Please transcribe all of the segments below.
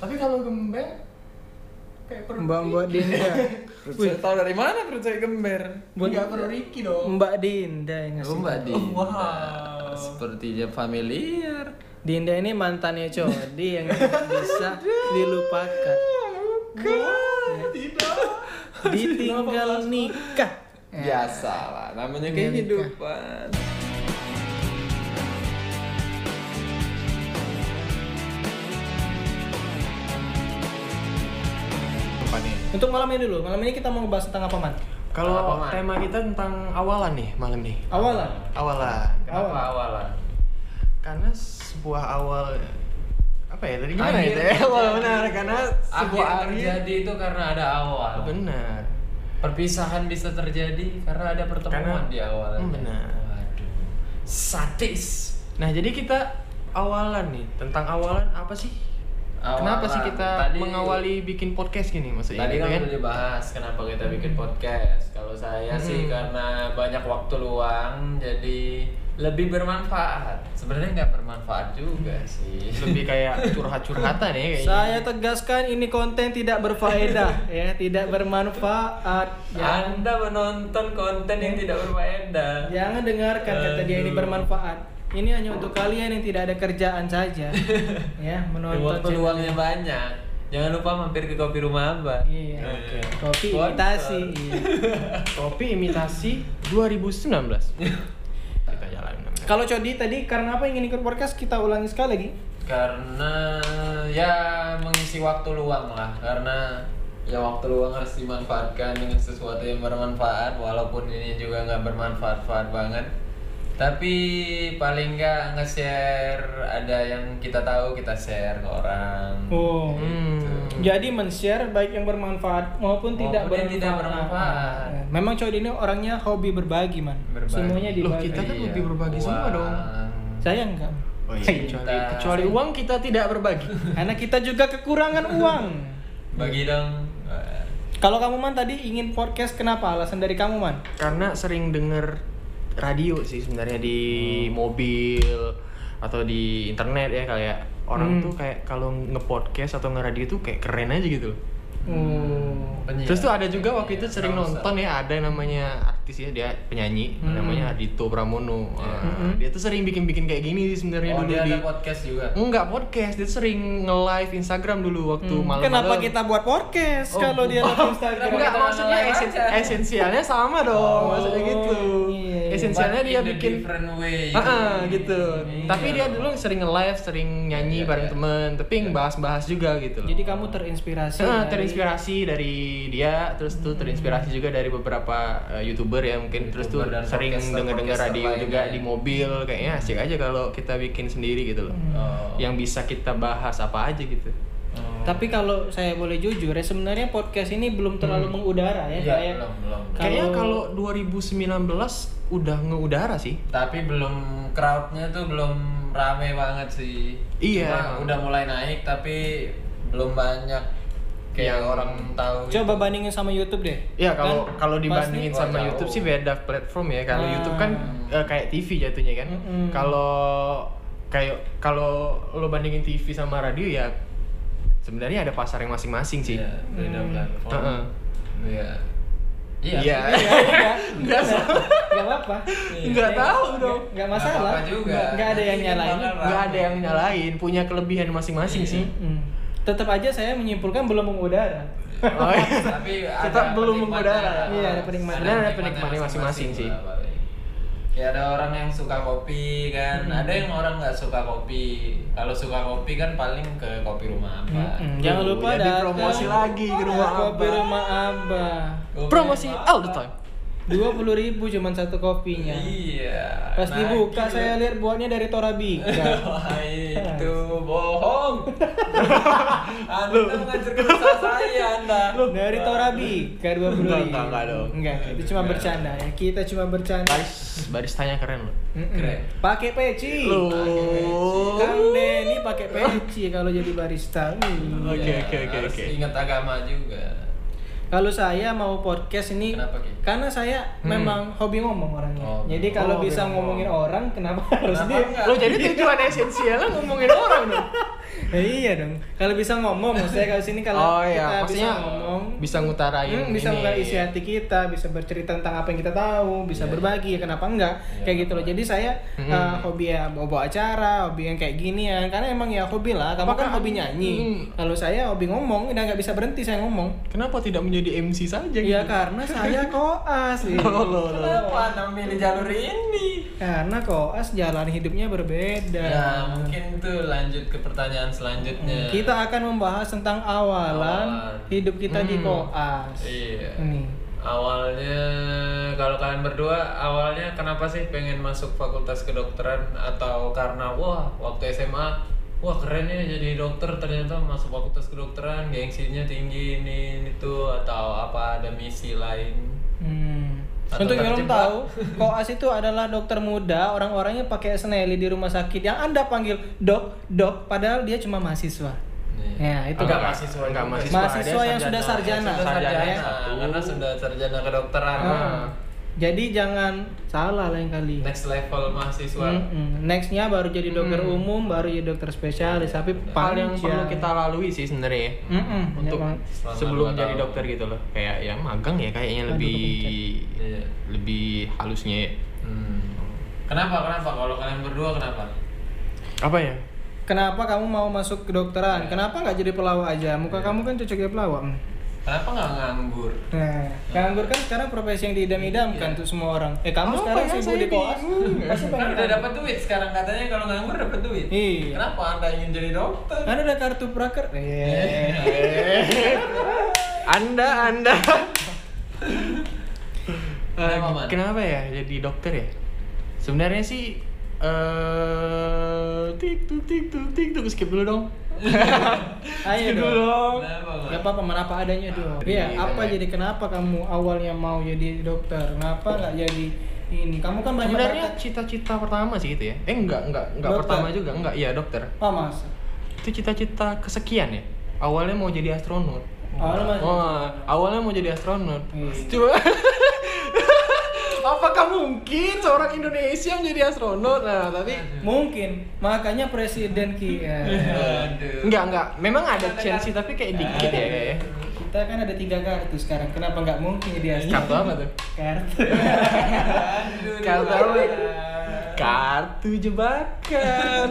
Tapi kalau gembel kayak perut Mbak Mbak Dinda. Perut tahu dari mana perut saya gember? Enggak perlu Ricky dong. Mbak Dinda yang ngasih. Oh, Mbak. Dinda. wow. Sepertinya familiar. Dinda ini mantannya Codi yang tidak bisa dilupakan. Tidak. Ditinggal nikah. Biasa lah, namanya Tinggal nikah. Untuk malam ini dulu, malam ini kita mau ngebahas tentang apa man? Kalau Apa, Man? tema kita tentang awalan nih malam nih. Awalan. Awalan. Kenapa Awal. awalan? Karena sebuah awal apa ya tadi gimana Akhir itu ya? Awal benar karena sebuah Akhir akhir. terjadi itu karena ada awal. Benar. Perpisahan bisa terjadi karena ada pertemuan Karena- di awal. Hmm, benar. Waduh. Sadis. Nah, jadi kita awalan nih tentang awalan apa sih? Kenapa sih kita Tadi- mengawali bikin podcast gini maksudnya? Tadi gitu kan udah dibahas kenapa kita bikin podcast. Kalau saya sih Hmm. karena banyak waktu luang, jadi lebih bermanfaat. Sebenarnya nggak bermanfaat juga sih. lebih kayak curhat-curhatan ya kayaknya. Saya tegaskan ini konten tidak berfaedah ya, tidak bermanfaat. Jangan, Anda menonton konten yang tidak berfaedah. jangan dengarkan kata dia ini Aduh. bermanfaat. Ini hanya untuk kalian yang tidak ada kerjaan saja. ya, menonton Waktu channel luangnya ini. banyak. Jangan lupa mampir ke kopi rumah Abah. Iya. Oke. Kopi Sponsor. imitasi. Iya. Kopi imitasi 2019. kita jalan. Kalau Codi tadi karena apa ingin ikut podcast kita ulangi sekali lagi. Karena ya mengisi waktu luang lah. Karena ya waktu luang harus dimanfaatkan dengan sesuatu yang bermanfaat walaupun ini juga nggak bermanfaat-manfaat banget. Tapi paling nggak nge-share ada yang kita tahu kita share ke orang. Oh. Hmm. Jadi men-share baik yang bermanfaat maupun tidak Maupun yang bermanfaat. tidak bermanfaat. Nah, Memang Codi ini orangnya hobi berbagi, man. Berbagi. Semuanya Loh, dibagi. kita kan Iya, lebih berbagi semua uang. dong. Saya enggak. Oh iya, kecuali, kecuali uang kita tidak berbagi. Karena kita juga kekurangan uang. Bagi dong. Kalau kamu man tadi ingin podcast kenapa? Alasan dari kamu man? Karena sering denger radio sih sebenarnya di mobil atau di internet ya kayak orang Hmm. tuh kayak kalau nge-podcast atau nge-radio tuh kayak keren aja gitu. Penyiar. Terus tuh ada juga waktu itu sering Announcer. nonton ya ada namanya artis ya dia penyanyi Hmm. namanya Ardito Pramono. Wah, Hmm. Dia tuh sering bikin-bikin kayak gini sih sebenarnya Oh, dulu dia di ada podcast juga. Enggak podcast, dia sering nge-live Instagram dulu waktu Hmm, malam-malam. Kenapa kita buat podcast Oh, kalau dia live Instagram? Enggak, maksudnya esen- aja? esensialnya sama dong, Oh, maksudnya gitu. iya, iya. Esensialnya But dia bikin different way. Ah, ah, gitu. Iya. Tapi dia dulu sering nge-live, sering nyanyi Iya, bareng iya. temen, tapi bahas-bahas juga gitu loh. Jadi kamu terinspirasi. Ah, dari- terinspirasi dari dia, terus tuh terinspirasi juga dari beberapa uh, youtuber ya mungkin, terus tuh YouTuber dan sering denger-denger podcaster radio lainnya. juga di mobil, kayaknya asik aja kalau kita bikin sendiri gitu loh. Hmm. Oh. Yang bisa kita bahas apa aja gitu. Oh. Tapi kalau saya boleh jujur ya sebenarnya podcast ini belum terlalu mengudara ya. Iya, kayak belum, belum. Kalau- Kayaknya kalau 2019 udah ngeudara sih. Tapi belum crowdnya tuh belum rame banget sih. Iya, Cuma udah mulai naik tapi belum banyak kayak Yang- orang tahu. Coba gitu. bandingin sama YouTube deh. Ya kalau Kan kalau dibandingin pasti- sama Oh, YouTube sih beda platform ya. Kalau Ah. YouTube kan eh, kayak TV jatuhnya kan. Mm-mm. Kalau kayak kalau lo bandingin TV sama radio ya sebenarnya ada pasar yang masing-masing sih. Iya, beda Hmm. platform. Heeh. Iya. Iya. Iya. Iya, enggak, enggak, enggak apa-apa. Nggak tahu dong. Enggak masalah. apa-apa juga. Enggak ada yang Ini nyalain. bakal Nggak ada yang nyalain, punya kelebihan masing-masing Iya. sih. Hmm. Tetap aja saya menyimpulkan belum mengudara. Oh, iya. Tapi ada Tetap belum mengudara. Iya, ada penikmatnya. Sebenarnya ada penikmatnya masing-masing sih. Ya ada orang yang suka kopi kan, Hmm. ada yang orang nggak suka kopi. Kalau suka kopi kan paling ke kopi rumah apa. Hmm, Jangan lupa datang promosi lagi ke rumah kopi Abah. rumah Abah. Promosi all the time. Dua puluh ribu cuma satu kopinya. Iya. Pas nah, dibuka gitu. saya lihat buahnya dari Torabika. Wah, itu bohong. anda mengajarkan usaha saya Anda. dari Torabika dua puluh Enggak, ribu. enggak, enggak dong. Enggak, itu cuma bercanda ya. Kita cuma bercanda. Baris baristanya keren loh. Mm-mm. Keren. Pakai peci. Loh. Kang Denny pakai peci kalau jadi barista. Oke, Iya, oke, oke, oke. Ingat agama juga. Kalau saya mau podcast ini Kenapa, Ki? karena saya Hmm. memang hobi ngomong orangnya. Oh, Jadi oh, kalau hobi bisa ngomong. ngomongin orang, kenapa harus Kenapa dia? enggak? Lo jadi tujuan esensialnya ngomongin orang dong. Ya, iya dong. Kalau bisa ngomong, maksudnya kalau sini kalau oh kita iya, bisa maksudnya ngomong, bisa ngutarain hmm, bisa ini. ngutarain isi hati kita, bisa bercerita tentang apa yang kita tahu, bisa Iya. berbagi, ya kenapa enggak? Iya, kayak gitu loh. Jadi saya Hmm. uh, hobi ya bawa acara, hobi yang kayak gini ya. Karena emang ya hobi lah. Kamu kan Apakah- hobi nyanyi. Hmm. Kalau saya hobi ngomong, udah nggak bisa berhenti saya ngomong. Kenapa tidak menjadi MC saja? Iya gitu? karena saya koas. iya. Oh, loh, loh. Kenapa anda memilih jalur ini? Karena koas jalan hidupnya berbeda. Ya mungkin tuh lanjut ke pertanyaan selanjutnya. Kita akan membahas tentang awalan Awalan. hidup kita di Hmm. koas. Iya. Ini. Awalnya kalau kalian berdua awalnya kenapa sih pengen masuk fakultas kedokteran atau karena wah waktu SMA wah keren ya jadi dokter ternyata masuk fakultas kedokteran gengsinya tinggi ini itu atau apa ada misi lain Hmm. Atau Untuk yang belum tahu, koas itu adalah dokter muda, orang-orangnya pakai seneli di rumah sakit yang Anda panggil dok, dok, padahal dia cuma mahasiswa. Ya, itu enggak mahasiswa Enggak mahasiswa, Mahasiswa yang sudah sarjana. Sudah sarjana, Sarjana satu. karena sudah sarjana kedokteran Ah. Jadi jangan salah lain kali. next level mahasiswa Mm-mm. Nextnya baru jadi dokter Hmm. umum, baru jadi dokter spesialis, tapi Hal yang perlu panjang. kita lalui sih sebenarnya ya. Mm-mm, untuk. Selama sebelum jadi dokter gitu loh kayak ya magang ya kayaknya Aduh, lebih Iya. lebih halusnya ya. Hmm. Kenapa? Kenapa? Kalau kalian berdua kenapa? apa ya Kenapa kamu mau masuk kedokteran? Kenapa nggak jadi pelawak aja? Muka kamu kan cocok jadi pelawak. Kenapa nggak nganggur? Nah, nganggur kan sekarang profesi yang diidam-idamkan tuh semua orang. Eh kamu Apa sekarang ya, sibuk saya di koas, bingung. pasti Kan udah dapat duit sekarang katanya kalau nganggur dapat duit. Iya. Kenapa anda ingin jadi dokter? Kan ada kartu praker. Eh. anda anda Eh, Kenapa, ya jadi dokter ya sebenarnya sih eh tik tuk tik tuk tik tuk skip dulu dong Ayo dong. Gak apa-apa, mana apa adanya dong. Iya, Iya, apa iya. jadi kenapa kamu awalnya mau jadi dokter? Kenapa nggak jadi ini? Kamu kan banyak sebenarnya cita-cita pertama sih itu ya eh enggak enggak enggak Dokter. pertama juga enggak iya dokter Oh, masa? itu cita-cita kesekian ya awalnya mau jadi astronot Awalnya. Oh, awalnya mau jadi astronot. Iya. Coba. Mungkin seorang Indonesia menjadi astronot? Nah, tapi Mungkin, makanya presiden ki. ya. Aduh. enggak enggak. Memang ada chance sih, tapi kayak dikit ya kayaknya. Kita kan ada tiga kartu sekarang. Kenapa nggak mungkin jadi astronot? Kartu apa tuh? Kartu. Aduh, Kartu apa? Kartu jebakan.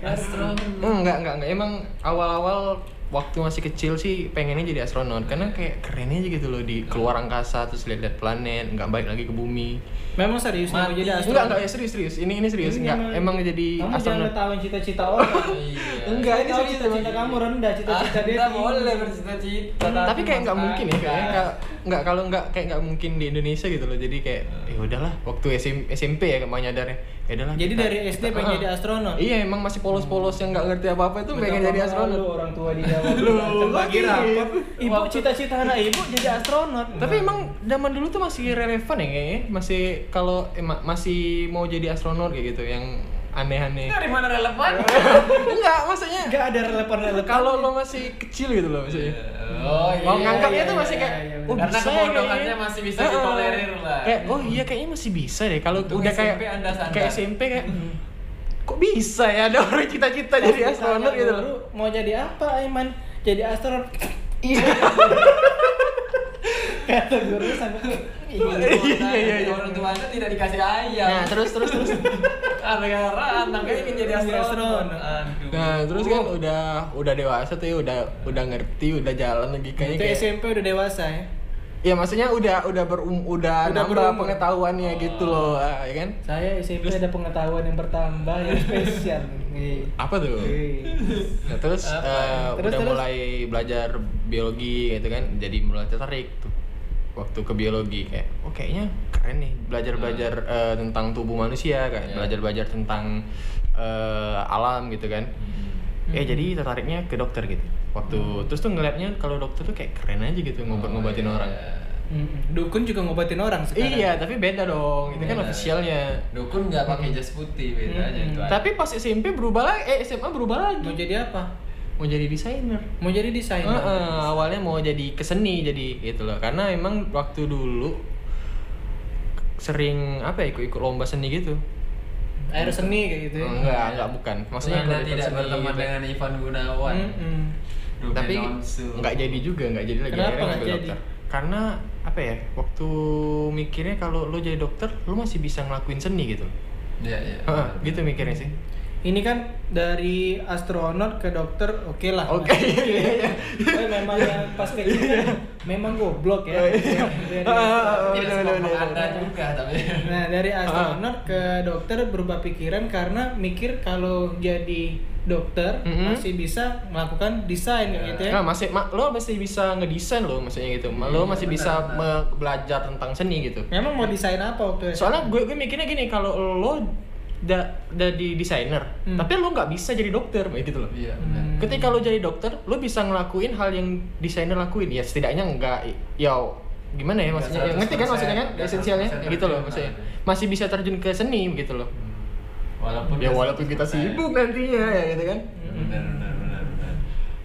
Astronot. enggak enggak enggak. Emang awal-awal waktu masih kecil sih pengennya jadi astronot karena kayak keren aja gitu loh di keluar angkasa terus lihat-lihat planet nggak balik lagi ke bumi Memang serius mau jadi astronot? enggak enggak ya serius serius ini ini serius Ini enggak emang jadi Kamu jangan astronot ketahuan cita-cita orang. Iya. Enggak, ini serius cita-cita emang. kamu rendah, cita-cita dia Anda tinggi. boleh bercita-cita. tapi kayak nggak mungkin ya kayak nggak nggak kalau nggak kayak nggak mungkin di Indonesia gitu loh jadi kayak ya udahlah waktu SM, SMP ya kamu nyadarnya ya udahlah Jadi kita- dari SD kita- pengen ah. jadi astronot. iya emang masih polos-polos yang nggak ngerti apa apa itu pengen jadi astronot malu orang tua di Jawa lagi. rapor. Ibu cita-cita anak ibu jadi astronot. tapi emang zaman dulu tuh masih relevan ya kayaknya masih kalau eh, ma- masih mau jadi astronot kayak gitu yang aneh-aneh Dari mana relevan? enggak maksudnya Enggak ada relevan-relevan. kalau lo masih kecil gitu loh maksudnya Oh iya. mau nganggapnya iya, tuh masih iya, kayak iya, oh Karena bisa ya kebodohannya masih bisa Heeh. ditolerir lah. kayak oh iya kayaknya masih bisa deh kalau udah kayak SMP Anda sadar. kayak SMP kayak kok bisa ya ada orang cita-cita jadi astronot gitu loh Mau jadi apa Aiman? Jadi astronot. iya Kata guru sampai Iya, iya, iya. Orang tua Anda tidak dikasih ayam. nah terus terus terus Gara-gara anaknya ingin jadi astronot. Aduh. nah terus kan udah udah dewasa tuh ya udah udah ngerti udah jalan lagi kayaknya kayak SMP udah dewasa ya. ya maksudnya udah udah berum udah, Udah nambah berumur. pengetahuannya gitu loh ah, ya kan Saya SMP ada pengetahuan yang bertambah yang spesial. Nih. apa tuh Nih. Nah, terus Apa? eh, Terus, udah terus? mulai belajar biologi gitu kan, jadi mulai tertarik waktu ke biologi kayak, oh kayaknya keren nih belajar belajar eh, tentang tubuh manusia kayak Iya. belajar belajar tentang eh, alam gitu kan. Hmm. Eh jadi tertariknya ke dokter gitu. Waktu terus tuh ngeliatnya kalau dokter tuh kayak keren aja gitu ngobat-ngobatin Oh, iya. orang. Mm-mm. Dukun juga ngobatin orang sekarang. Iya, tapi beda dong. Itu kan Beda. ofisialnya. Dukun nggak pakai jas putih bedanya Hmm. itu. aja. Tapi pas SMP berubah lagi, eh SMA berubah lagi. Mau jadi apa? Mau jadi desainer. Mau jadi desainer. Heeh, awalnya mau jadi keseni jadi gitu loh karena emang waktu dulu sering apa ya ikut ikut lomba seni gitu air seni kayak gitu ya. Enggak, enggak bukan. Maksudnya Anda tidak seni berteman gitu. dengan Ivan Gunawan. Mm-mm. Ruben tapi Onsu. nggak jadi juga nggak jadi lagi Kenapa akhirnya nggak ngambil jadi? dokter. karena apa ya waktu mikirnya kalau lo jadi dokter lo masih bisa ngelakuin seni gitu Iya, iya. Heeh, gitu mikirnya sih ini kan dari astronot ke dokter oke lah oke iya iya Tapi memang yang pas kecil kan memang goblok ya. Iya. Nah dari Ah. astronot ke dokter berubah pikiran karena mikir kalau jadi dokter Mhm. masih bisa melakukan desain kayak gitu ya. Nah, masih ma- lo masih bisa ngedesain lo maksudnya gitu. Ma- lo Iya, masih benar, bisa benar. belajar tentang seni gitu. Memang mau desain apa waktu SMA? Soalnya gue gue mikirnya gini kalau lo udah udah di desainer, Hmm. tapi lo nggak bisa jadi dokter kayak gitu loh. Iya, Hmm. benar. Ketika lo jadi dokter, lo bisa ngelakuin hal yang desainer lakuin. Ya setidaknya enggak ya gimana ya Nggak maksudnya ya, ngerti kan 100%, maksudnya kan nggak esensialnya 100% gitu loh maksudnya masih bisa terjun ke seni gitu loh Hmm. Walaupun ya walaupun kita sibuk nantinya ya gitu kan benar, benar, benar.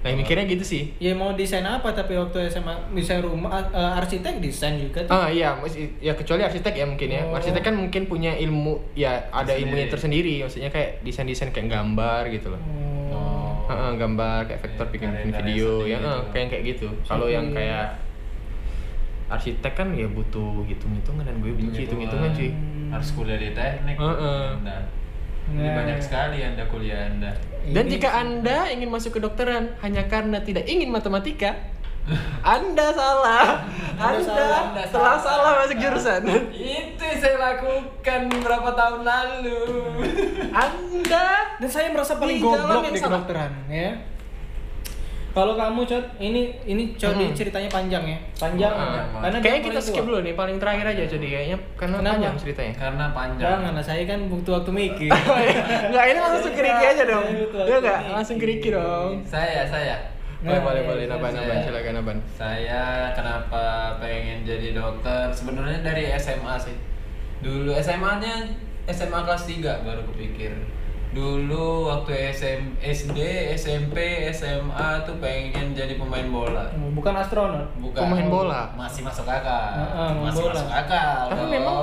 Nah mikirnya gitu sih Ya mau desain apa tapi waktu SMA desain rumah eh, arsitek desain juga tuh. Ah iya, ya kecuali arsitek ya mungkin ya. Oh. Arsitek kan mungkin punya ilmu ya ada Tersendiri. ilmunya tersendiri, maksudnya kayak desain-desain kayak gambar gitu loh. Oh. Oh. Heeh, gambar kayak vektor bikin, bikin video sendiri ya, heeh, kayak kayak gitu. Kalau yang Iya. kayak arsitek kan ya butuh hitung-hitungan dan gue benci hitung-hitungan cuy. Hmm. Harus kuliah di teknik. Heeh. Anda. Jadi Nah. banyak sekali Anda kuliah Anda. Dan Ini jika sih. Anda ingin masuk ke dokteran hanya karena tidak ingin matematika, Anda salah. Anda Anda, salah. Anda telah salah. salah masuk jurusan. Itu yang saya lakukan berapa tahun lalu. Anda Dan saya merasa paling goblok yang di kedokteran, ya. Kalau kamu cot, ini ini cot Hmm. ceritanya panjang ya, panjang. Ya. Karena kayaknya kita skip dulu nih, paling terakhir aja jadi kayaknya karena Kenapa? panjang ceritanya. Karena panjang. Lah, saya kan butuh waktu mikir. Oh, iya. Nggak, ini langsung ke Ricky aja dong. Ya waktu enggak? Langsung ke Ricky dong. Saya, saya. Boleh, Nah, boleh, iya, boleh. iya, Naban, saya. Naban, silakan Naban. Saya kenapa pengen jadi dokter? Sebenarnya dari SMA sih. Dulu SMA-nya SMA kelas 3 baru kepikir. Dulu waktu SM, SD, SMP, SMA tuh pengen jadi pemain bola. Bukan astronot. Bukan Pemain bola? Masih masuk akal. Heeh, main masih bola. masuk akal. Tapi dong. memang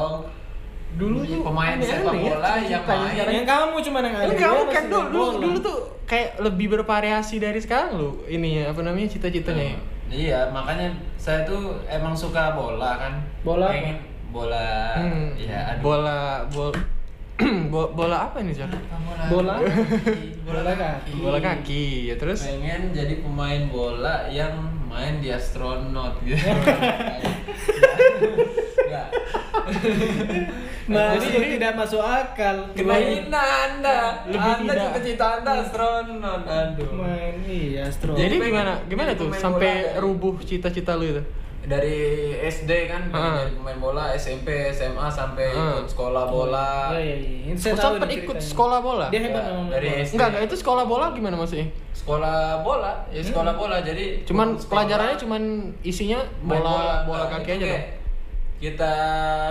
dulu tuh pemain sepak ya, bola yang ceritanya main. Yang kamu cuma yang ada. Enggak, bukan masih dulu, dulu, bola. dulu tuh kayak lebih bervariasi dari sekarang lu ininya apa namanya cita-citanya ya. Iya, makanya saya tuh emang suka bola kan. Bola? Pengen bola. Hmm, Ya, aduh. bola bol bo- bola apa ini Jar? Bola? Bola kaki. Bola kaki ya terus Pengen jadi pemain bola yang main di astronot gitu. Enggak. Masih Jadi- tidak masuk akal. Kena hina Anda. Lebih anda tidak. cita-cita Anda astronot. Aduh. Main iya astronot. jadi gimana gimana tuh sampai rubuh cita-cita lu itu Dari SD kan Ah. jadi pemain bola, SMP, SMA sampai Ah. ikut sekolah bola. Iya iya iya. Ini Saya Oh, nih ikut ceritanya. sekolah bola Dia hebat Ya, memang. dari bola. SD. enggak enggak itu sekolah bola gimana maksudnya Sekolah bola, ya sekolah bola. Jadi cuman sekolah- pelajarannya cuman isinya main bola bola Nah, kaki aja kayak dong Kita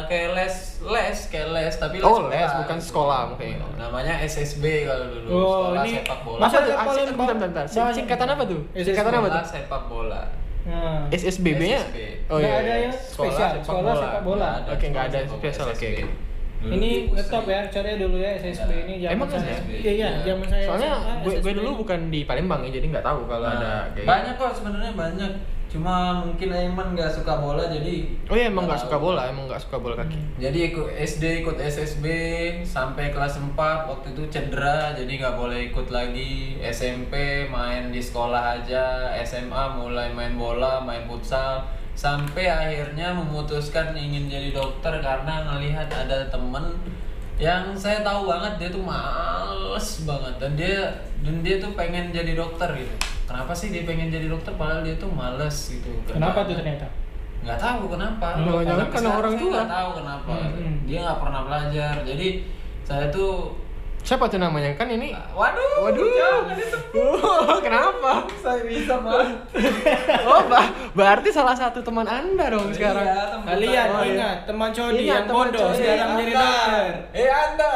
kayak les, les kayak les tapi Oh, les, bukan sekolah, mungkin. Namanya SSB kalau dulu, Oh, sekolah ini sepak bola. Masa ada sing- bentar, singkatan apa tuh SSB. singkatan apa Sekolah tuh sepak bola. Nah. SSBB nya SSB. oh Nggak iya ada iya. yang spesial, sekolah sepak bola. Oke, nggak ada sekolah spesial, oke. Dulu Ini ngetop ya, cari dulu ya SSB Ya. ini zaman Emang saya. Iya iya, Iya. zaman saya. soalnya gue dulu bukan di Palembang ya jadi nggak tahu kalau Nah, ada kayak banyak kok sebenarnya banyak. Cuma mungkin Aiman nggak suka bola jadi oh iya emang nggak suka bola emang nggak suka bola kaki. Jadi ikut SD ikut SSB sampai kelas 4 waktu itu cedera jadi nggak boleh ikut lagi. SMP main di sekolah aja. SMA mulai main bola main futsal. Sampai akhirnya memutuskan ingin jadi dokter karena ngelihat ada temen yang saya tahu banget dia tuh males banget. Dan dia dan dia tuh pengen jadi dokter gitu. Kenapa sih dia pengen jadi dokter? Padahal dia tuh males gitu. Kenapa tuh ternyata? nggak tahu kenapa. Sampai karena sekarang orang tua. nggak tahu kenapa. Hmm. dia nggak pernah belajar. Jadi saya tuh siapa tuh namanya? Kan ini waduh waduh. jangan disebut. Oh, kenapa? Saya bisa mah oh bah berarti salah satu teman anda dong sekarang. Iya, teman Kalian saya. ingat teman Codi Ingat, yang teman bodoh sekarang Eh, jadi dokter. eh anda.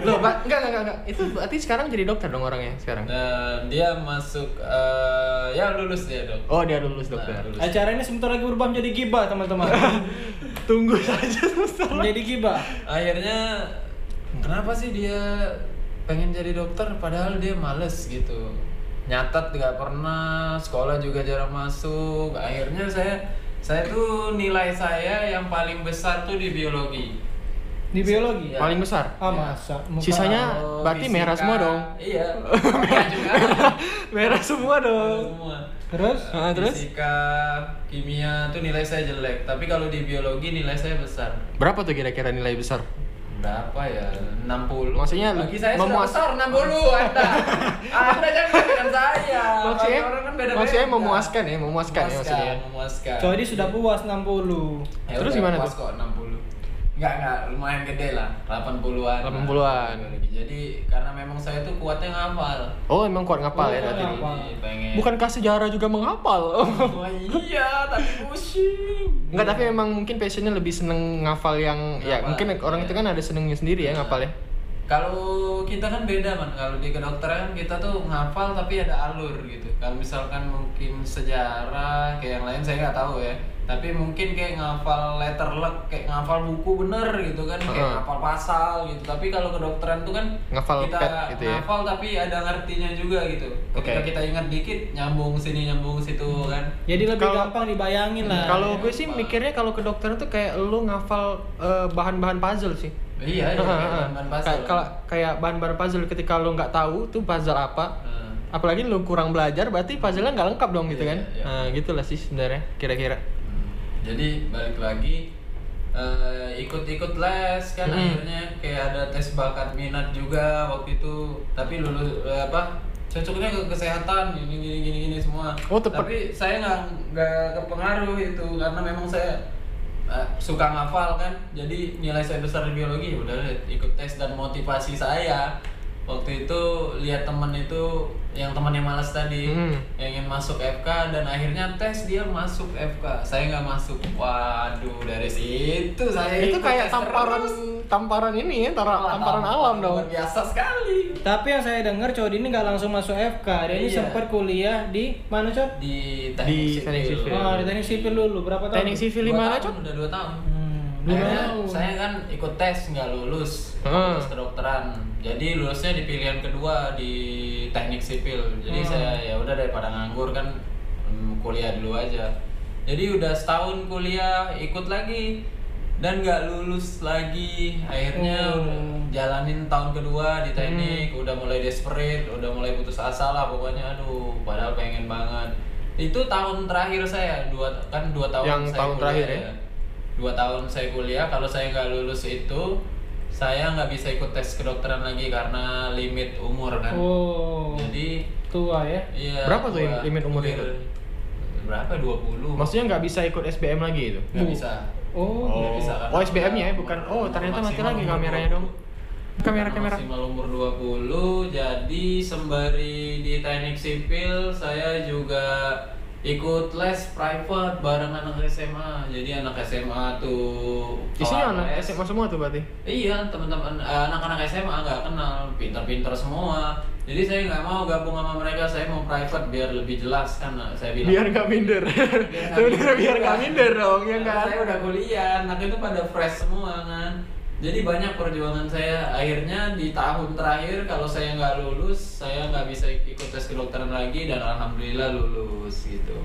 Loh Pak, enggak enggak enggak. Itu berarti sekarang jadi dokter dong orangnya sekarang? Dan dia masuk eh, ya lulus dia dok. Oh dia lulus dokter. Nah, lulus. Acara ini sebentar lagi berubah menjadi gibah teman-teman. tunggu saja sebentar. Menjadi gibah. akhirnya kenapa sih dia pengen jadi dokter padahal dia males gitu nyatet nggak pernah sekolah juga jarang masuk akhirnya saya saya tuh nilai saya yang paling besar tuh di biologi Di biologi? Iya. Paling besar. Ah, Iya. masa? Muka- Sisanya- Kalau berarti merah semua dong. iya Merah juga Merah semua Merah dong. semua Terus? Ah, terus? fisika kimia tuh nilai saya jelek tapi kalau di biologi nilai saya besar Berapa tuh kira-kira nilai besar? Berapa ya 60 Maksudnya bagi saya memuas- sudah besar 60 anda anda jangan dengan saya Maksudnya, orang kan beda-beda. maksudnya memuaskan ya, memuaskan, ya maksudnya. memuaskan Jadi sudah puas 60. Ya Terus gimana puas tuh? kok 60 Enggak, enggak, lumayan gede lah 80-an 80-an. Jadi karena memang saya tuh kuatnya ngapal Oh, emang kuat ngapal ya Oh, berarti. ngapal. Jadi pengen Bukankah sejarah juga menghafal? Wah iya, tapi pusing Enggak, tapi emang mungkin passionnya lebih seneng ngafal yang ya Ngapal, mungkin orang iya. itu kan ada senengnya sendiri ya ngapal ya. Kalau kita kan beda man, kalau di kedokteran kita tuh ngapal tapi ada alur gitu. Kalau misalkan mungkin sejarah kayak yang lain saya nggak tahu ya. Tapi mungkin kayak ngafal letter luck, kayak ngafal buku bener gitu kan, kayak Heeh. ngafal pasal gitu. Tapi kalau kedokteran tuh kan Ngafal kita pet gitu ya. ngafal tapi ada ngertinya juga gitu. Ketika Oke. kita ingat dikit, nyambung sini nyambung situ kan. Jadi lebih Kalau- gampang dibayangin lah. Kalau gue sih mikirnya kalau kedokteran tuh kayak lu ngafal eh, bahan-bahan puzzle sih. Iya, iya, Heeh, kayak bahan-bahan puzzle. Kayak- Kalau kayak bahan-bahan puzzle ketika lu nggak tahu tuh puzzle apa, apalagi lu kurang belajar berarti puzzle-nya nggak lengkap dong gitu Iya, kan. iya. Nah, gitulah sih sebenarnya kira-kira. Hmm. Jadi balik lagi eh, ikut-ikut les kan Mm. akhirnya kayak ada tes bakat minat juga waktu itu tapi lulus eh, apa cocoknya ke kesehatan gini gini gini gini semua. Oh, tepat. Tapi saya nggak nggak kepengaruh itu karena memang saya eh, suka ngafal kan. Jadi nilai saya besar di biologi udah deh, ikut tes dan motivasi saya waktu itu lihat temen itu yang teman yang malas tadi Hmm. yang ingin masuk FK dan akhirnya tes dia masuk FK saya nggak masuk waduh dari situ saya itu kayak tamparan terus. tamparan ini ya, tara- Wah, tamparan alam dong. luar biasa sekali Tapi yang saya dengar Cod ini nggak langsung masuk FK. Dia ini Iya. sempat kuliah di mana Cod? di Di teknik teknik sipil, sipil. Oh, di teknik sipil dulu. Berapa tahun? Teknik sipil di mana, tahun, Cok? udah dua tahun Hmm, Akhirnya saya kan ikut tes nggak lulus. Hmm. tes kedokteran. Jadi lulusnya di pilihan kedua di teknik sipil. Jadi Hmm. saya ya udah daripada nganggur kan hmm, kuliah dulu aja. Jadi udah setahun kuliah ikut lagi. Dan nggak lulus lagi. Akhirnya udah jalanin tahun kedua di teknik. Udah mulai desperate udah mulai putus asa lah pokoknya. Aduh padahal pengen banget. Itu tahun terakhir saya dua kan dua tahun Yang saya tahun kuliah terakhir ya? Dua tahun saya kuliah kalau saya nggak lulus itu saya nggak bisa ikut tes kedokteran lagi karena limit umur kan Oh, jadi tua ya. iya Berapa tuh gua limit umur itu? berapa 20 Maksudnya nggak bisa ikut SBM lagi itu? nggak bisa Oh, Nggak bisa, oh SBM-nya ya, bukan. Oh, ternyata mati lagi umur kameranya 20. dong. Kamera kamera. maksimal umur 20 jadi sembari di teknik sipil saya juga ikut les private bareng anak SMA jadi anak SMA tuh Isinya anak les. SMA semua tuh berarti. Iya teman-teman eh, anak-anak SMA nggak kenal pinter-pinter semua jadi saya nggak mau gabung sama mereka saya mau private biar lebih jelas kan saya bilang Biar nggak minder. Biar nggak biar minder. minder dong, ya kan? saya udah kuliah anak itu pada fresh semua kan jadi banyak perjuangan saya. Akhirnya di tahun terakhir kalau saya nggak lulus saya nggak bisa ikut tes kedokteran lagi dan alhamdulillah lulus gitu.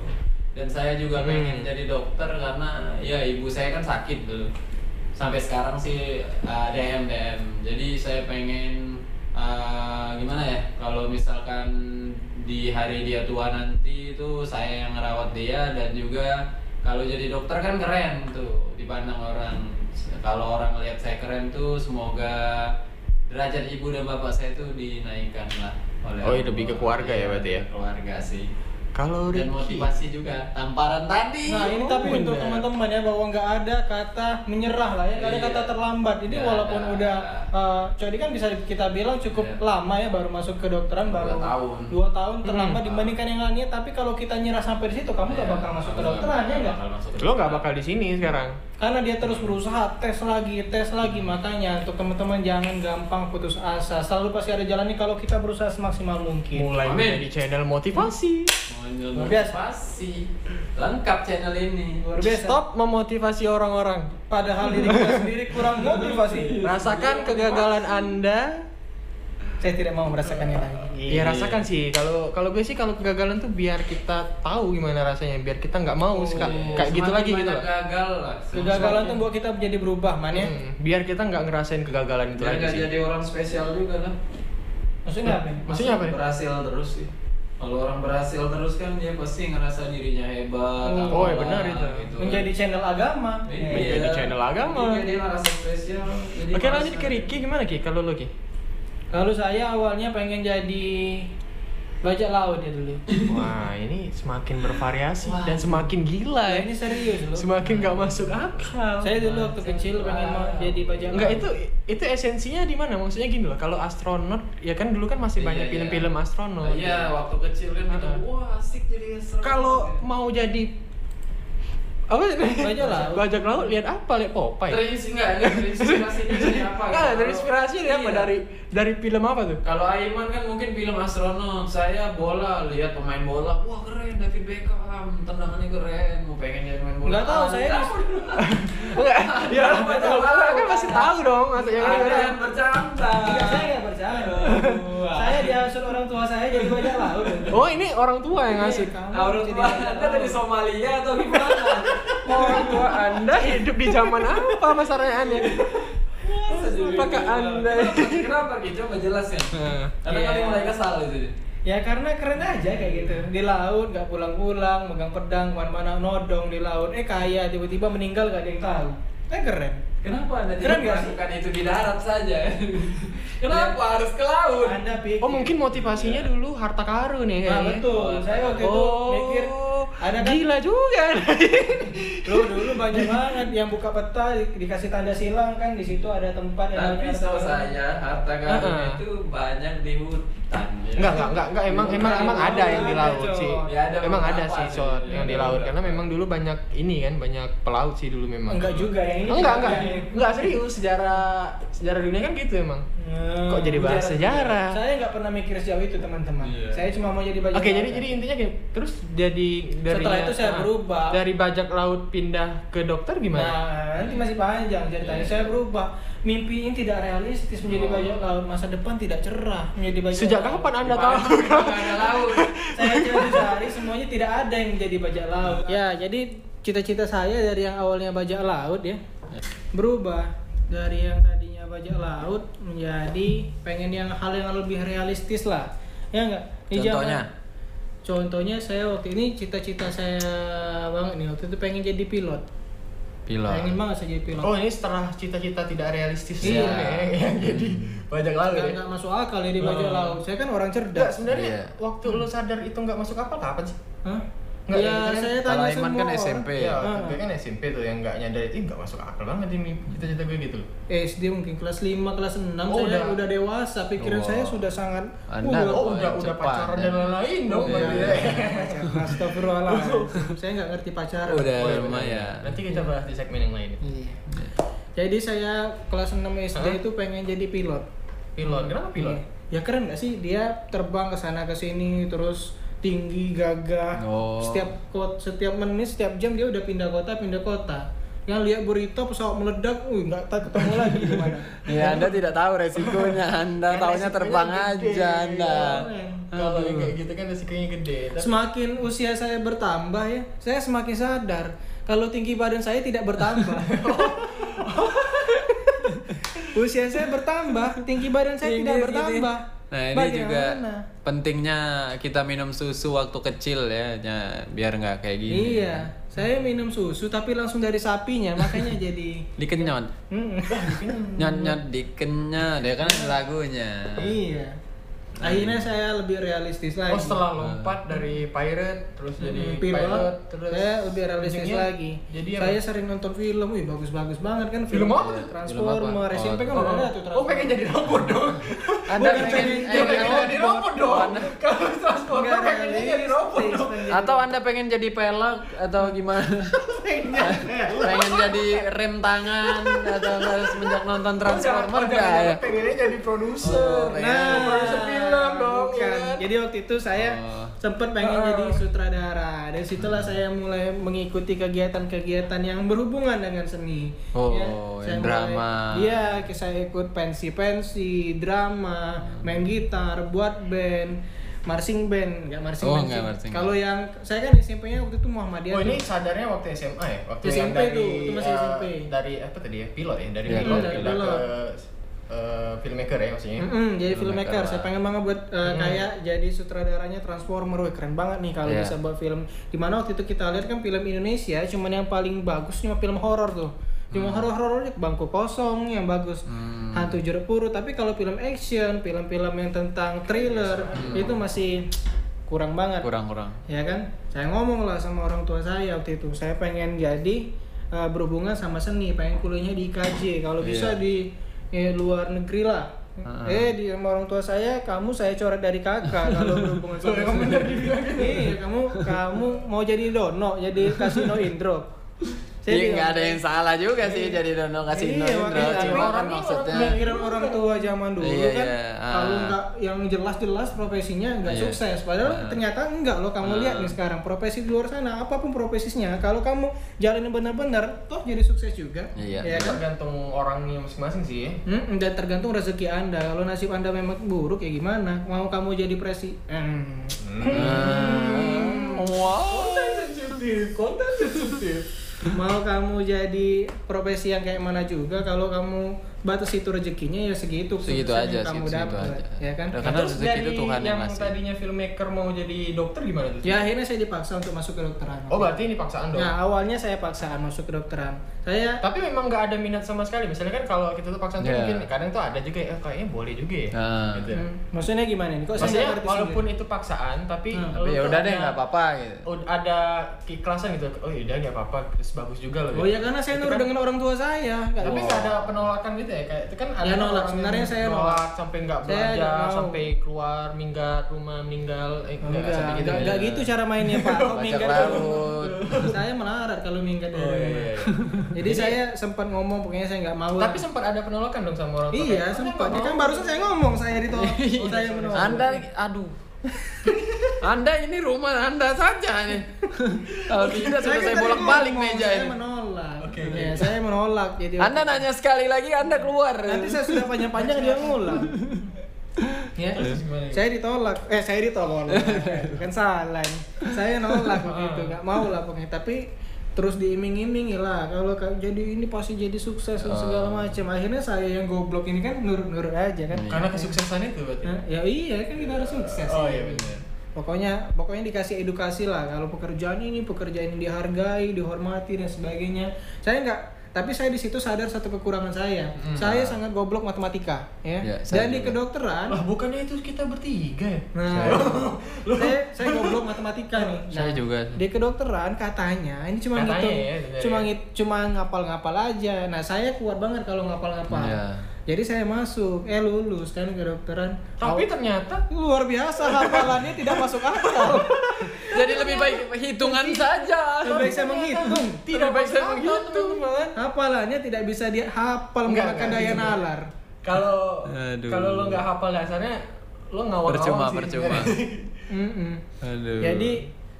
Dan saya juga Hmm. pengen jadi dokter karena ya ibu saya kan sakit dulu sampai sekarang sih uh, DM DM jadi saya pengen uh, gimana ya kalau misalkan di hari dia tua nanti itu saya yang ngerawat dia dan juga kalau jadi dokter kan keren tuh dipandang orang kalau orang lihat saya keren tuh semoga derajat ibu dan bapak saya tuh dinaikkan lah oleh Oh, iya, lebih ke keluarga ya Iya, berarti ya? keluarga sih Kalau dan Ricky. motivasi juga tamparan tadi Nah ini tapi Oh, untuk bener. teman-teman ya bahwa nggak ada kata menyerah lah ya, nggak ada Iya. kata terlambat. Jadi Nggak walaupun ada. udah, uh, jadi kan bisa kita bilang cukup Iya. lama ya baru masuk ke dokteran Dua baru tahun. dua tahun terlambat Hmm. dibandingkan yang lainnya. Tapi kalau kita nyerah sampai di situ, kamu nggak Iya, bakal masuk ke nggak dokteran ya nggak? bakal masuk ke Lo nggak bakal di sini sekarang. Karena dia terus berusaha tes lagi, tes lagi. Makanya untuk teman-teman jangan gampang putus asa. Selalu pasti ada jalannya kalau kita berusaha semaksimal mungkin. Mulai Amin. menjadi channel motivasi. Luar biasa. Motivasi. Lengkap channel ini. Luar biasa. Stop memotivasi orang-orang. Padahal diri kita sendiri kurang motivasi. Rasakan kegagalan Anda. Saya tidak mau merasakannya lagi. Iya rasakan sih. Kalau kalau gue sih kalau kegagalan tuh biar kita tahu gimana rasanya, biar kita nggak mau suka kayak gitu lagi gitu gagal lah. Kegagalan tuh buat kita menjadi berubah, man ya. Hmm, biar kita nggak ngerasain kegagalan itu Biar lagi nggak sih. jadi orang spesial juga lah. Maksudnya apa? ini? Maksudnya apa? Berhasil terus sih. Kalau orang berhasil terus kan dia pasti ngerasa dirinya hebat. Oh, oh, apalah, benar itu. gitu. Menjadi channel agama. Iya. Menjadi channel agama. Iya, dia ngerasa spesial. jadi Oke lanjut ke Ricky gimana Ki? Kalau lo Ki? Kalau saya awalnya pengen jadi bajak laut ya dulu. Wah ini semakin bervariasi Wah. dan semakin gila ya. ini serius loh. Semakin nggak masuk akal. Saya dulu waktu kecil pengen mau jadi bajak laut. Enggak itu itu esensinya di mana? Maksudnya gini loh, kalau astronot ya kan dulu kan masih Iya, banyak iya. film-film astronot. Iya, waktu kecil kan kita Heeh. wah asik jadi astronot. Kalau mau jadi apa sih? Bajak laut. Bajak laut lihat apa? Lihat Popeye. Terinspirasi enggak? Ini terinspirasinya dari apa? Enggak, Kalau- dari inspirasi dia apa? Iya. Dari dari film apa tuh? Kalau Aiman kan mungkin film astronot, saya bola, lihat pemain bola, wah keren David Beckham, tendangannya keren, mau pengen jadi pemain bola. Nggak tahu, Ah, saya. Enggak, ya Apa tahu. Kan masih tahu dong, maksudnya kan. Ada yang bercanda. Enggak, saya nggak percaya. saya diasuh orang tua saya jadi bajak laut. Oh, ini orang tua yang ngasih. Kamu Ah, orang tua Anda dari. Somalia atau gimana? Orang tua Anda hidup di zaman apa masalahnya? Apakah Anda Kenapa gitu? Coba jelasin. Nah. Karena Iya. kalian mulai kesal itu. Ya karena keren aja kayak gitu di laut nggak pulang-pulang megang pedang ke mana-mana nodong di laut eh kaya tiba-tiba meninggal gak ada yang tahu eh keren Kenapa Anda Keren tidak melakukan itu di darat saja? Kenapa harus ke laut? anda pikir Oh, mungkin motivasinya dulu harta karun ya nah, betul saya waktu itu Oh, mikir ada kan gila juga. dulu dulu banyak banget yang buka peta di- dikasih tanda silang kan di situ ada tempat yang Tapi karun. saya harta karun Heeh. itu banyak di hutan. ya. Enggak, enggak, enggak, enggak, emang emang emang ada yang di laut sih. Ya, ada Emang ada sih shot ya, yang di laut karena memang dulu banyak ini kan, banyak pelaut sih dulu memang. enggak juga yang ini Enggak, enggak. yang- Enggak serius sejarah sejarah dunia kan gitu emang. Hmm, Kok jadi bahas sejarah? Saya nggak pernah mikir sejauh itu teman-teman. Iya. Saya cuma mau jadi bajak Oke, laut. jadi jadi intinya gini, terus jadi dari Setelah itu saya berubah. Dari bajak laut pindah ke dokter gimana? Nah, nanti masih panjang ceritanya. Saya berubah. Mimpi ini tidak realistis menjadi Oh. bajak laut. Masa depan tidak cerah menjadi bajak Sejak laut. kapan Anda tahu? Ada laut. Saya cari-cari semuanya tidak ada yang menjadi bajak laut. Ya, jadi cita-cita saya dari yang awalnya bajak laut ya berubah dari yang tadinya bajak laut menjadi pengen yang hal yang lebih realistis lah. Ya enggak? Di zaman- Contohnya? Contohnya saya waktu ini cita-cita saya banget nih waktu itu pengen jadi pilot. Pengen banget saya jadi pilot. Oh, ini setelah cita-cita tidak realistis Iya. ya, yang jadi bajak laut. Nggak, ya? nggak masuk akal ya di bajak Oh. laut. Saya kan orang Enggak, cerdas. sebenarnya Iya. waktu lu sadar itu nggak masuk akal kapan sih? Hah? Nggak, ya, kan saya tanya Aiman semua kan orang. SMP. Ya, Ah. tapi kan SMP tuh yang nggak nyadar itu nggak masuk akal banget ini cita-cita gue gitu. SD mungkin kelas 5, kelas 6 Oh, saya udah. udah, dewasa. Pikiran Oh. saya sudah sangat Anda- Uh, Oh, udah udah pacaran ya. dan lain-lain dong. Iya. ya. Astagfirullahaladzim. saya nggak ngerti pacaran. Udah Oh, iya, lumayan. Nanti kita bahas di segmen yang lain. Iya. Jadi saya kelas 6 SD Hah? itu pengen jadi pilot. Pilot, kenapa pilot? Iya. Ya keren gak sih dia terbang ke sana ke sini terus tinggi gagah. Oh. Setiap kot setiap menit setiap jam dia udah pindah kota pindah kota. Yang lihat berita pesawat meledak, wih nggak tak ketemu lagi di mana. Ya Anda tidak tahu resikonya, Anda taunya resikonya terbang gede. aja Anda. Keren. Kalau yang kayak gitu kan resikonya gede. Tapi- Semakin usia saya bertambah ya, saya semakin sadar kalau tinggi badan saya tidak bertambah. usia saya bertambah, tinggi badan saya Tinggi tidak bertambah. Nah ini Bagaimana? juga pentingnya kita minum susu waktu kecil ya, ya, biar nggak kayak gini. Iya, saya minum susu tapi langsung dari sapinya, makanya jadi Dikenyot, Hmm. nyot nyot dikenyot, ya kan lagunya. iya. Akhirnya saya lebih realistis lagi. Oh setelah lompat dari pirate terus jadi Hmm, pilot, pilot, terus saya lebih realistis ujungnya lagi. Jadi apa? saya sering nonton film, wih bagus-bagus banget kan Film apa? Transformer, Film apa? SMP kan Oh, udah ada tuh oh Transformer. pengen jadi robot dong. Anda pengen- jadi- pengen robot. jadi robot dong. Kalau transporter Nggak pengennya jadi robot dong. pengen Atau Anda pengen jadi pelek atau gimana? pengen jadi rem tangan atau nggak semenjak nonton Transformer Jangan- nggak ya? pengennya jadi produser. Oh, Nah, pengen. produser film dong. ya bukan. kan? Jadi waktu itu saya Oh. sempat pengen Ah. jadi sutradara. Dari situlah saya mulai mengikuti kegiatan-kegiatan yang berhubungan dengan seni. Oh, saya yang mulai- drama. Iya, saya ikut pensi-pensi, drama, main gitar, buat band, marching band, enggak marching Oh, band. enggak marching Kalau yang saya kan SMP-nya waktu itu Muhammadiyah. Oh ini sadarnya waktu SMA ya? Waktu SMP yang dari, tuh, itu masih eh, SMP. Dari apa tadi ya? Pilot ya? Dari Iya, pilot, dari pindah pilot. ke eh, filmmaker ya maksudnya? Mm-mm, jadi Filmmaker. Saya pengen banget buat uh, Hmm. kayak jadi sutradaranya Transformer. Wih, keren banget nih kalau Iya. bisa buat film. Di mana waktu itu kita lihat kan film Indonesia, cuman yang paling bagus cuma film horor tuh. Cuma horor-horornya bangku kosong yang bagus. Hmm. Hantu jeruk purut. Tapi kalau film action, film-film yang tentang thriller itu masih kurang banget. Kurang-kurang. Ya kan? Saya ngomong lah sama orang tua saya waktu itu. Saya pengen jadi uh, berhubungan sama seni, pengen kuliahnya di IKJ. Kalau bisa Iya. di eh, luar negeri lah. Heeh. Eh di sama orang tua saya, kamu saya coret dari kakak kalau berhubungan sama seni. Iya, kamu kamu mau jadi dono, jadi kasino Indro. Iya bilang, nggak ada yang salah juga sih jadi dono kasih Iya, Indro. Cuma kan orang maksudnya pikiran orang tua zaman dulu Iya, kan iya, ah. kalau nggak yang jelas-jelas profesinya nggak Iya. sukses padahal Ah. ternyata enggak loh kamu Ah. lihat nih sekarang profesi di luar sana apa pun profesinya kalau kamu jalanin benar-benar toh jadi sukses juga Iya. ya kan Tergantung orangnya masing-masing sih ya. Hmm, dan tergantung rezeki anda kalau nasib anda memang buruk ya gimana mau kamu jadi presi hmm. Hmm. Wow. sensitif, konten sensitif. Mau kamu jadi profesi yang kayak mana juga kalau kamu batas itu rezekinya ya segitu Segitu aja, yang kamu segitu dapat aja. ya kan Udah, Karena Terus dari itu Tuhan yang yang ngasih. tadinya filmmaker mau jadi dokter gimana tuh? Ya akhirnya saya dipaksa untuk masuk ke dokteran. Oh berarti ini paksaan dong? Nah awalnya saya paksaan masuk ke dokteran. Saya Tapi memang nggak ada minat sama sekali. Misalnya kan kalau kita tuh paksaan tuh Iya. mungkin kadang tuh ada juga ya kayaknya boleh juga ya. Ah. Gitu. Hmm, maksudnya gimana nih? Kok saya Maksudnya ngerti walaupun sendiri? itu paksaan tapi Hmm. Tapi ya udah deh nggak apa-apa gitu. ud- ada keikhlasan gitu. Oh yaudah nggak apa-apa, terus bagus juga loh. Oh ya karena saya nurut kan- dengan orang tua saya. Tapi bisa. nggak ada penolakan gitu ya kayak itu kan ada Ya, nolak. orang yang Sebenarnya saya nolak. sampai nggak belajar mau. sampai keluar minggat rumah meninggal eh, nggak Enggak, sampai gitu enggak, ya. enggak gitu cara mainnya Pak. Kalau minggat laut. saya melarat kalau minggat dari Oh, iya, rumah. iya. Jadi saya sempat ngomong pokoknya saya nggak mau. Tapi sempat ada penolakan dong sama orang tua. iya Kayak, "Ah, sempat. Ya kan mau." barusan saya ngomong saya ditolak. Oh, saya menolak. Anda aduh. anda ini rumah Anda saja nih. Kalau tidak sudah kan saya tadi bolak-balik meja Saya ini. Oke, oke. Ya, saya menolak. Jadi Anda nanya sekali lagi Anda keluar. Nanti saya sudah panjang-panjang dia ngulang. ya, Terus gimana? saya ditolak. Eh, saya ditolak. kan salah. Saya nolak begitu, nggak mau lah pokoknya. Tapi terus diiming-imingi lah kalau ka- jadi ini pasti jadi sukses dan segala Oh. macam. Akhirnya saya yang goblok ini kan nurut-nurut aja kan. Karena kesuksesan itu berarti. Nah, ya iya kan kita harus sukses. Oh iya benar. Pokoknya pokoknya dikasih edukasi lah kalau pekerjaan ini pekerjaan ini dihargai, dihormati dan sebagainya. Saya nggak tapi saya di situ sadar satu kekurangan saya. Hmm. Saya sangat goblok matematika, ya. Ya, saya Dan di juga. kedokteran, Lah bukannya itu kita bertiga ya? nah, saya saya goblok matematika nih. Nah, Saya juga. Di kedokteran katanya ini cuma Katanya ngitung, ya, cuma ya. cuma ngapal-ngapal aja. Nah, saya kuat banget kalau ngapal-ngapal. Iya. Jadi saya masuk, eh lulus kan kedokteran. Tapi ternyata luar biasa hafalannya tidak masuk akal. Jadi lebih baik hitungan saja. Lebih baik saya menghitung. Tidak baik saya menghitung. teman-teman. Hafalannya tidak bisa dia hafal menggunakan daya gitu. nalar. kalau kalau lo nggak hafal dasarnya lo ngawang Percuma, percuma. Aduh. Jadi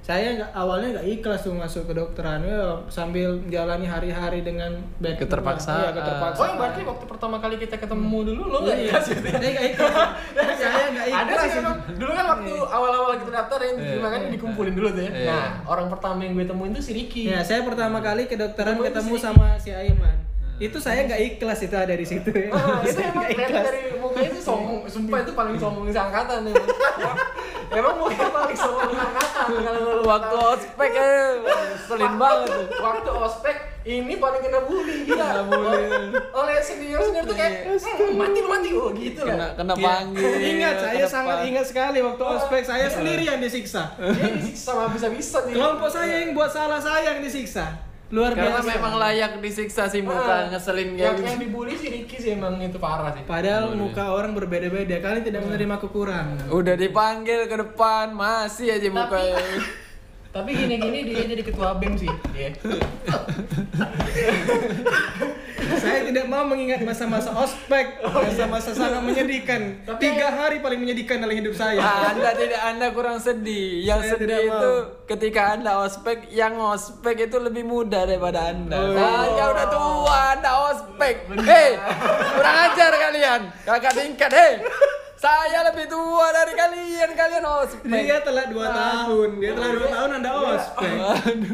saya nggak awalnya nggak ikhlas tuh masuk ke dokteran ya, sambil menjalani hari-hari dengan Keterpaksaan. lah. Iya, keterpaksaan. Oh, yang berarti waktu pertama kali kita ketemu dulu lo nggak Iya, ikhlas gitu? saya nggak ikhlas. saya nggak Ada ikhlas. sih memang. Dulu kan waktu awal-awal kita daftar yang Iya. makanya dikumpulin dulu tuh ya. Iya. Nah, orang pertama yang gue temuin tuh si Ricky. Ya, saya pertama kali ke dokteran Ketemu sama si Aiman. Itu saya nggak ikhlas itu ada di situ ya. Ah, itu emang dari mukanya itu sombong, sumpah itu paling sombong seangkatan nih. emang mukanya paling sombong seangkatan kalau waktu ospek eh selin banget tuh. waktu ospek ini paling kena bully gila. Kena bully. Oleh senior senior tuh kayak "Hmm, mati lu mati oh gitu Kena lah. kena Iya. panggil. Ingat, saya kena sangat ingat sekali waktu Oh, ospek saya iya. sendiri yang disiksa. Dia disiksa sama bisa-bisa nih. Kelompok saya yang buat salah saya yang disiksa. Luar Karena biasa. memang layak disiksa sih muka Ah, ngeselin yang, kayak yang gitu. dibully si Ricky sih emang itu parah sih. Padahal Boleh. muka orang berbeda-beda. Kalian tidak menerima kekurangan. Udah dipanggil ke depan masih aja mukanya. Tapi gini-gini dia jadi ketua BEM sih. Dia. Saya tidak mau mengingat masa-masa ospek, masa-masa sangat menyedihkan. Tiga hari paling menyedihkan dalam hidup saya. Anda tidak Anda kurang sedih. Yang Saya sedih tidak mau. itu ketika Anda ospek, yang ospek itu lebih muda daripada Anda. Oh. Saya udah tua, Anda ospek. Hei, kurang ajar kalian. Kakak tingkat, hei. Saya lebih tua dari kalian, kalian ospek. Dia telah dua tahun, dia telah dua tahun anda ospek.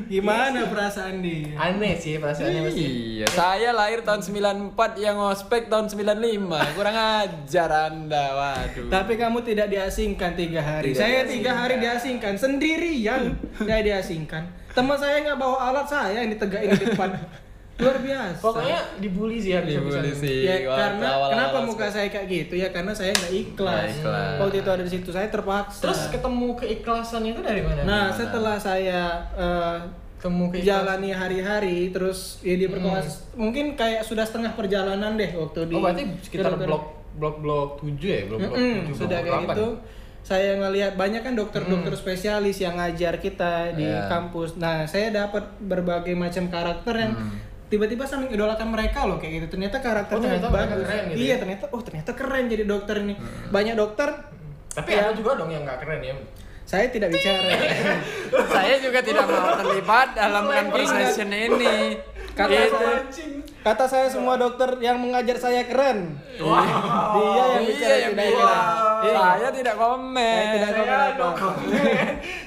Gimana perasaan dia? Aneh sih perasaannya pasti. Iya, saya lahir tahun 94 yang ospek tahun 95. Kurang ajar Anda, waduh. Tapi kamu tidak diasingkan tiga hari. saya tiga hari diasingkan sendirian. saya diasingkan. Teman saya nggak bawa alat saya yang ditegakin di depan. Luar biasa. Pokoknya dibully sih habis Dibully sih. ya karena awal-awal kenapa ospek. muka saya kayak gitu ya karena saya nggak ikhlas. Ikhlas. Waktu itu ada di situ saya terpaksa. Terus ketemu keikhlasan itu dari mana? nah Gimana? setelah saya eh, ketemu keikhlasan. jalani hari-hari terus ya dia berkomunikasi mungkin kayak sudah setengah perjalanan deh waktu di Oh berarti sekitar blok blok blok 7 ya, blok blok 7. sudah kayak gitu saya ngelihat banyak kan dokter-dokter spesialis yang ngajar kita di Iya. kampus nah saya dapat berbagai macam karakter yang tiba-tiba saya mengidolakan mereka loh kayak gitu ternyata karakternya Oh, bagus keren gitu iya ya? ternyata oh ternyata keren jadi dokter ini banyak dokter Tapi Ya. ada juga dong yang nggak keren ya. Saya tidak bicara Saya juga tidak mau terlibat dalam conversation ini. kata Itu- saya kata saya semua dokter yang mengajar saya keren dia yang bicara Iya, yang tidak keren Iya. Saya tidak komen. Saya tidak komen apa.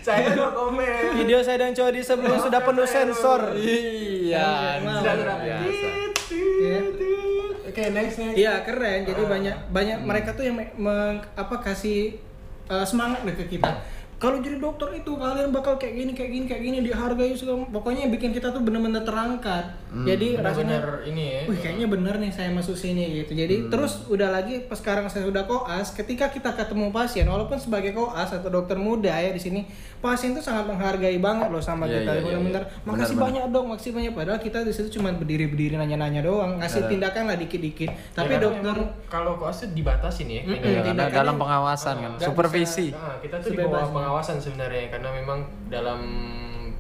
Saya no komen. video saya dan cowok di sebelum sudah penuh sensor Iya, Maaf. luar biasa. Ya. Oke, next next. Iya keren. Jadi banyak banyak mereka tuh yang me- apa kasih uh, semangat deh ke kita. Kalau jadi dokter itu kalian bakal kayak gini kayak gini kayak gini dihargai segala pokoknya yang bikin kita tuh bener-bener terangkat. Jadi rasanya Benar-benar ini ya. Wih kayaknya bener nih saya masuk sini gitu. Jadi terus udah lagi pas sekarang saya sudah koas, ketika kita ketemu pasien, walaupun sebagai koas atau dokter muda ya di sini, pasien tuh sangat menghargai banget loh sama Iya, kita. iya, iya, Bener-bener iya. makasih Benar, banyak dong, makasih banyak. Padahal kita di situ cuma berdiri-berdiri nanya-nanya doang, ngasih tindakan lah dikit-dikit. Tapi Ya, dokter kalau koas itu dibatasin ya. Iya, kan. karena tindakannya- dalam pengawasan kan, supervisi. bisa- ah, kita tuh di bawah pengawasan sebenarnya karena memang dalam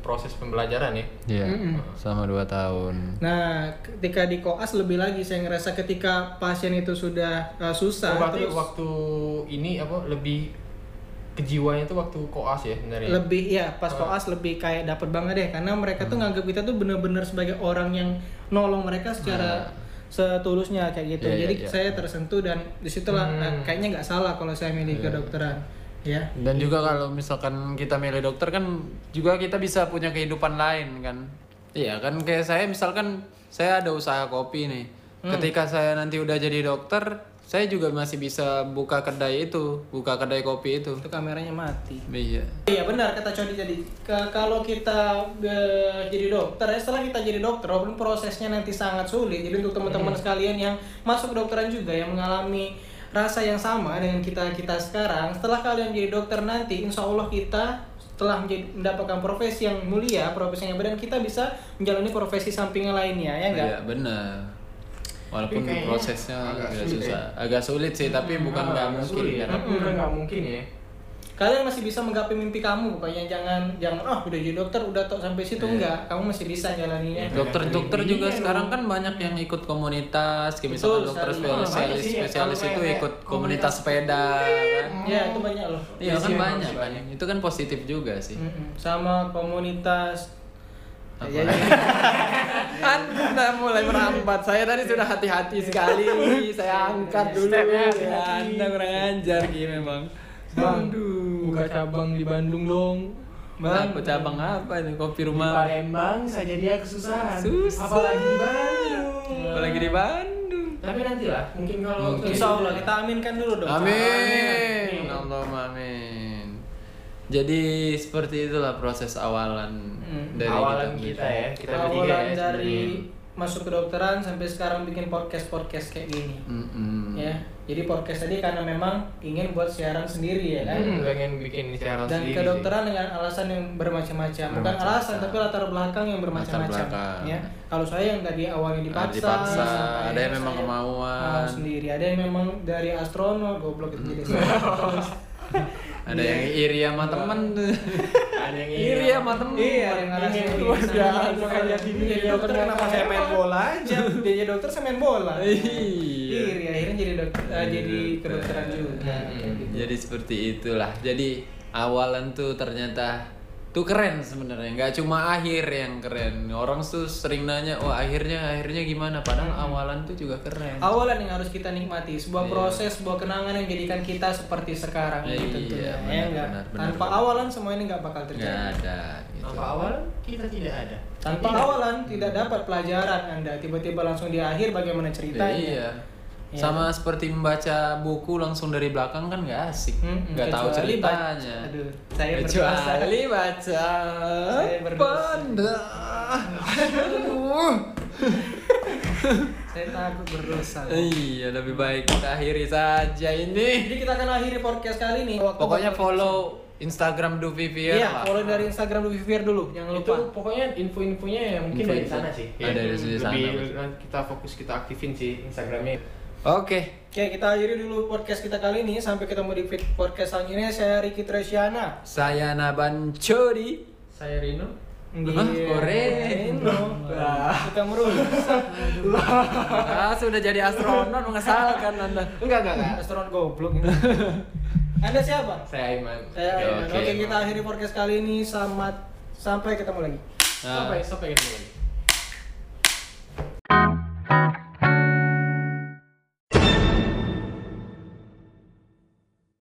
proses pembelajaran ya. Iya, Mm-mm. sama dua tahun. Nah, ketika di koas lebih lagi saya ngerasa ketika pasien itu sudah uh, susah Oh, berarti terus waktu ini apa lebih kejiwanya itu waktu koas ya sebenarnya. lebih ya pas Oh. koas lebih kayak dapat banget deh karena mereka tuh nganggap kita tuh bener-bener sebagai orang yang nolong mereka secara setulusnya kayak gitu Iya, iya, jadi iya. saya tersentuh dan di situlah Hmm. eh, kayaknya nggak salah kalau saya milih Iya, kedokteran ya Dan juga kalau misalkan kita milih dokter kan juga kita bisa punya kehidupan lain kan. Iya kan kayak saya misalkan saya ada usaha kopi nih. Ketika saya nanti udah jadi dokter, saya juga masih bisa buka kedai itu, buka kedai kopi itu. itu kameranya mati Iya. Iya benar kata Cody tadi. Ke- kalau kita eh, jadi dokter, ya setelah kita jadi dokter, walaupun prosesnya nanti sangat sulit. Jadi untuk teman-teman sekalian yang masuk kedokteran juga yang mengalami rasa yang sama dengan kita kita sekarang, setelah kalian jadi dokter nanti, insya Allah kita setelah menjadi, mendapatkan profesi yang mulia, profesi yang benar, kita bisa menjalani profesi sampingan lainnya, ya enggak? Iya, benar. Walaupun prosesnya agak agak sulit susah. Agak sulit sih, tapi bukan nggak mungkin sulit. kan. Tapi nggak mungkin ya. Kalian masih bisa menggapai mimpi kamu, pokoknya jangan jangan ah udah jadi dokter udah tok sampai situ enggak, kamu masih bisa jalaninya. Dokter-dokter juga Iya, sekarang kan banyak yang ikut komunitas, kayak misalkan Betul dokter sekali. Spesialis, banyak sih. spesialis itu kayak ikut komunitas- komunitas sepeda kan. Ya itu banyak loh. Iya kan Iya, banyak kan. Itu kan positif juga sih. Mm-mm. sama komunitas Apa? Anda mulai merambat. Saya tadi sudah hati-hati sekali. Saya angkat dulu. Ya. Anda kurang ajar Ki memang. Bang, buka cabang di Bandung dong. Bang, cabang apa ini? Kopi Di rumah. Palembang saja dia kesusahan. Susah. Apalagi di Bandung. Apalagi di Bandung. Tapi nanti lah, mungkin kalau Mungkin. Insya Allah kita aminkan dulu dong. Amin. Amin. Allahumma amin. Jadi seperti itulah proses awalan Hmm. dari awalan kita ya, kita Awalan ya dari masuk kedokteran sampai sekarang bikin podcast podcast kayak gini. Mm-mm. Ya, jadi podcast tadi karena memang ingin buat siaran sendiri ya kan. Hmm, pengen bikin siaran Dan sendiri kedokteran dengan alasan yang bermacam-macam, bukan alasan tapi latar belakang yang bermacam-macam. Ya, kalau saya yang tadi awalnya dipaksa, dipaksa, ada yang memang kemauan. mau sendiri, ada yang memang dari astronot, goblok itu jadi. Ada yang iri sama temen tuh. Ada yang Iri sama sama temen. Iya, ada yang Iya, biasa. Makanya Makanya jadi dokter kenapa saya main bola aja? Dia jadi dokter saya main bola. Iya. Iri akhirnya jadi dokter eh, jadi kedokteran juga. Kayak gitu. Jadi seperti itulah. Jadi awalan tuh ternyata tuh keren sebenarnya. Nggak cuma akhir yang keren. Orang tuh sering nanya, "Oh, akhirnya akhirnya gimana?" Padahal awalan tuh juga keren. Awalan yang harus kita nikmati, sebuah Iya. proses, sebuah kenangan yang menjadikan kita seperti sekarang Iya, ini tentunya. benar, ya enggak? benar, benar, Tanpa benar. awalan semua ini nggak bakal terjadi. ada. Gitu. Apa awal kita tidak ada. Tanpa awalan tidak dapat pelajaran Anda tiba-tiba langsung di akhir bagaimana ceritanya. Iya. Iya. Sama seperti membaca buku langsung dari belakang kan nggak asik, Hmm, nggak tahu kecuali baca- ceritanya. Aduh, saya berdosa. Kecuali baca. Saya berdosa. Panda. Aduh. Saya takut berdosa. Iya, lebih baik kita akhiri saja ini. Jadi kita akan akhiri podcast kali ini. Waktu Pokoknya follow Instagram Duvivier Iya, lah. follow dari Instagram Luffy Fear dulu, jangan Itu lupa. pokoknya info-infonya ya mungkin dari Info-info. sana sih. Ada dari sana, lebih nanti kita fokus kita aktifin sih Instagramnya. Oke. Oke, kita akhiri dulu podcast kita kali ini. Sampai ketemu di fit- podcast selanjutnya. Saya Ricky Tresiana. Saya Naban Chodi. Saya Rino. Hah, Koreno. Wah, Suka merusak. Ah, sudah jadi astronot mengesalkan Anda. Enggak, enggak, enggak. Astronot goblok ini. Anda siapa? Saya Aiman. Saya Aiman. Oke. Oke, kita akhiri podcast kali ini. Selamat sampai ketemu lagi. Nah. Sampai sampai ketemu lagi.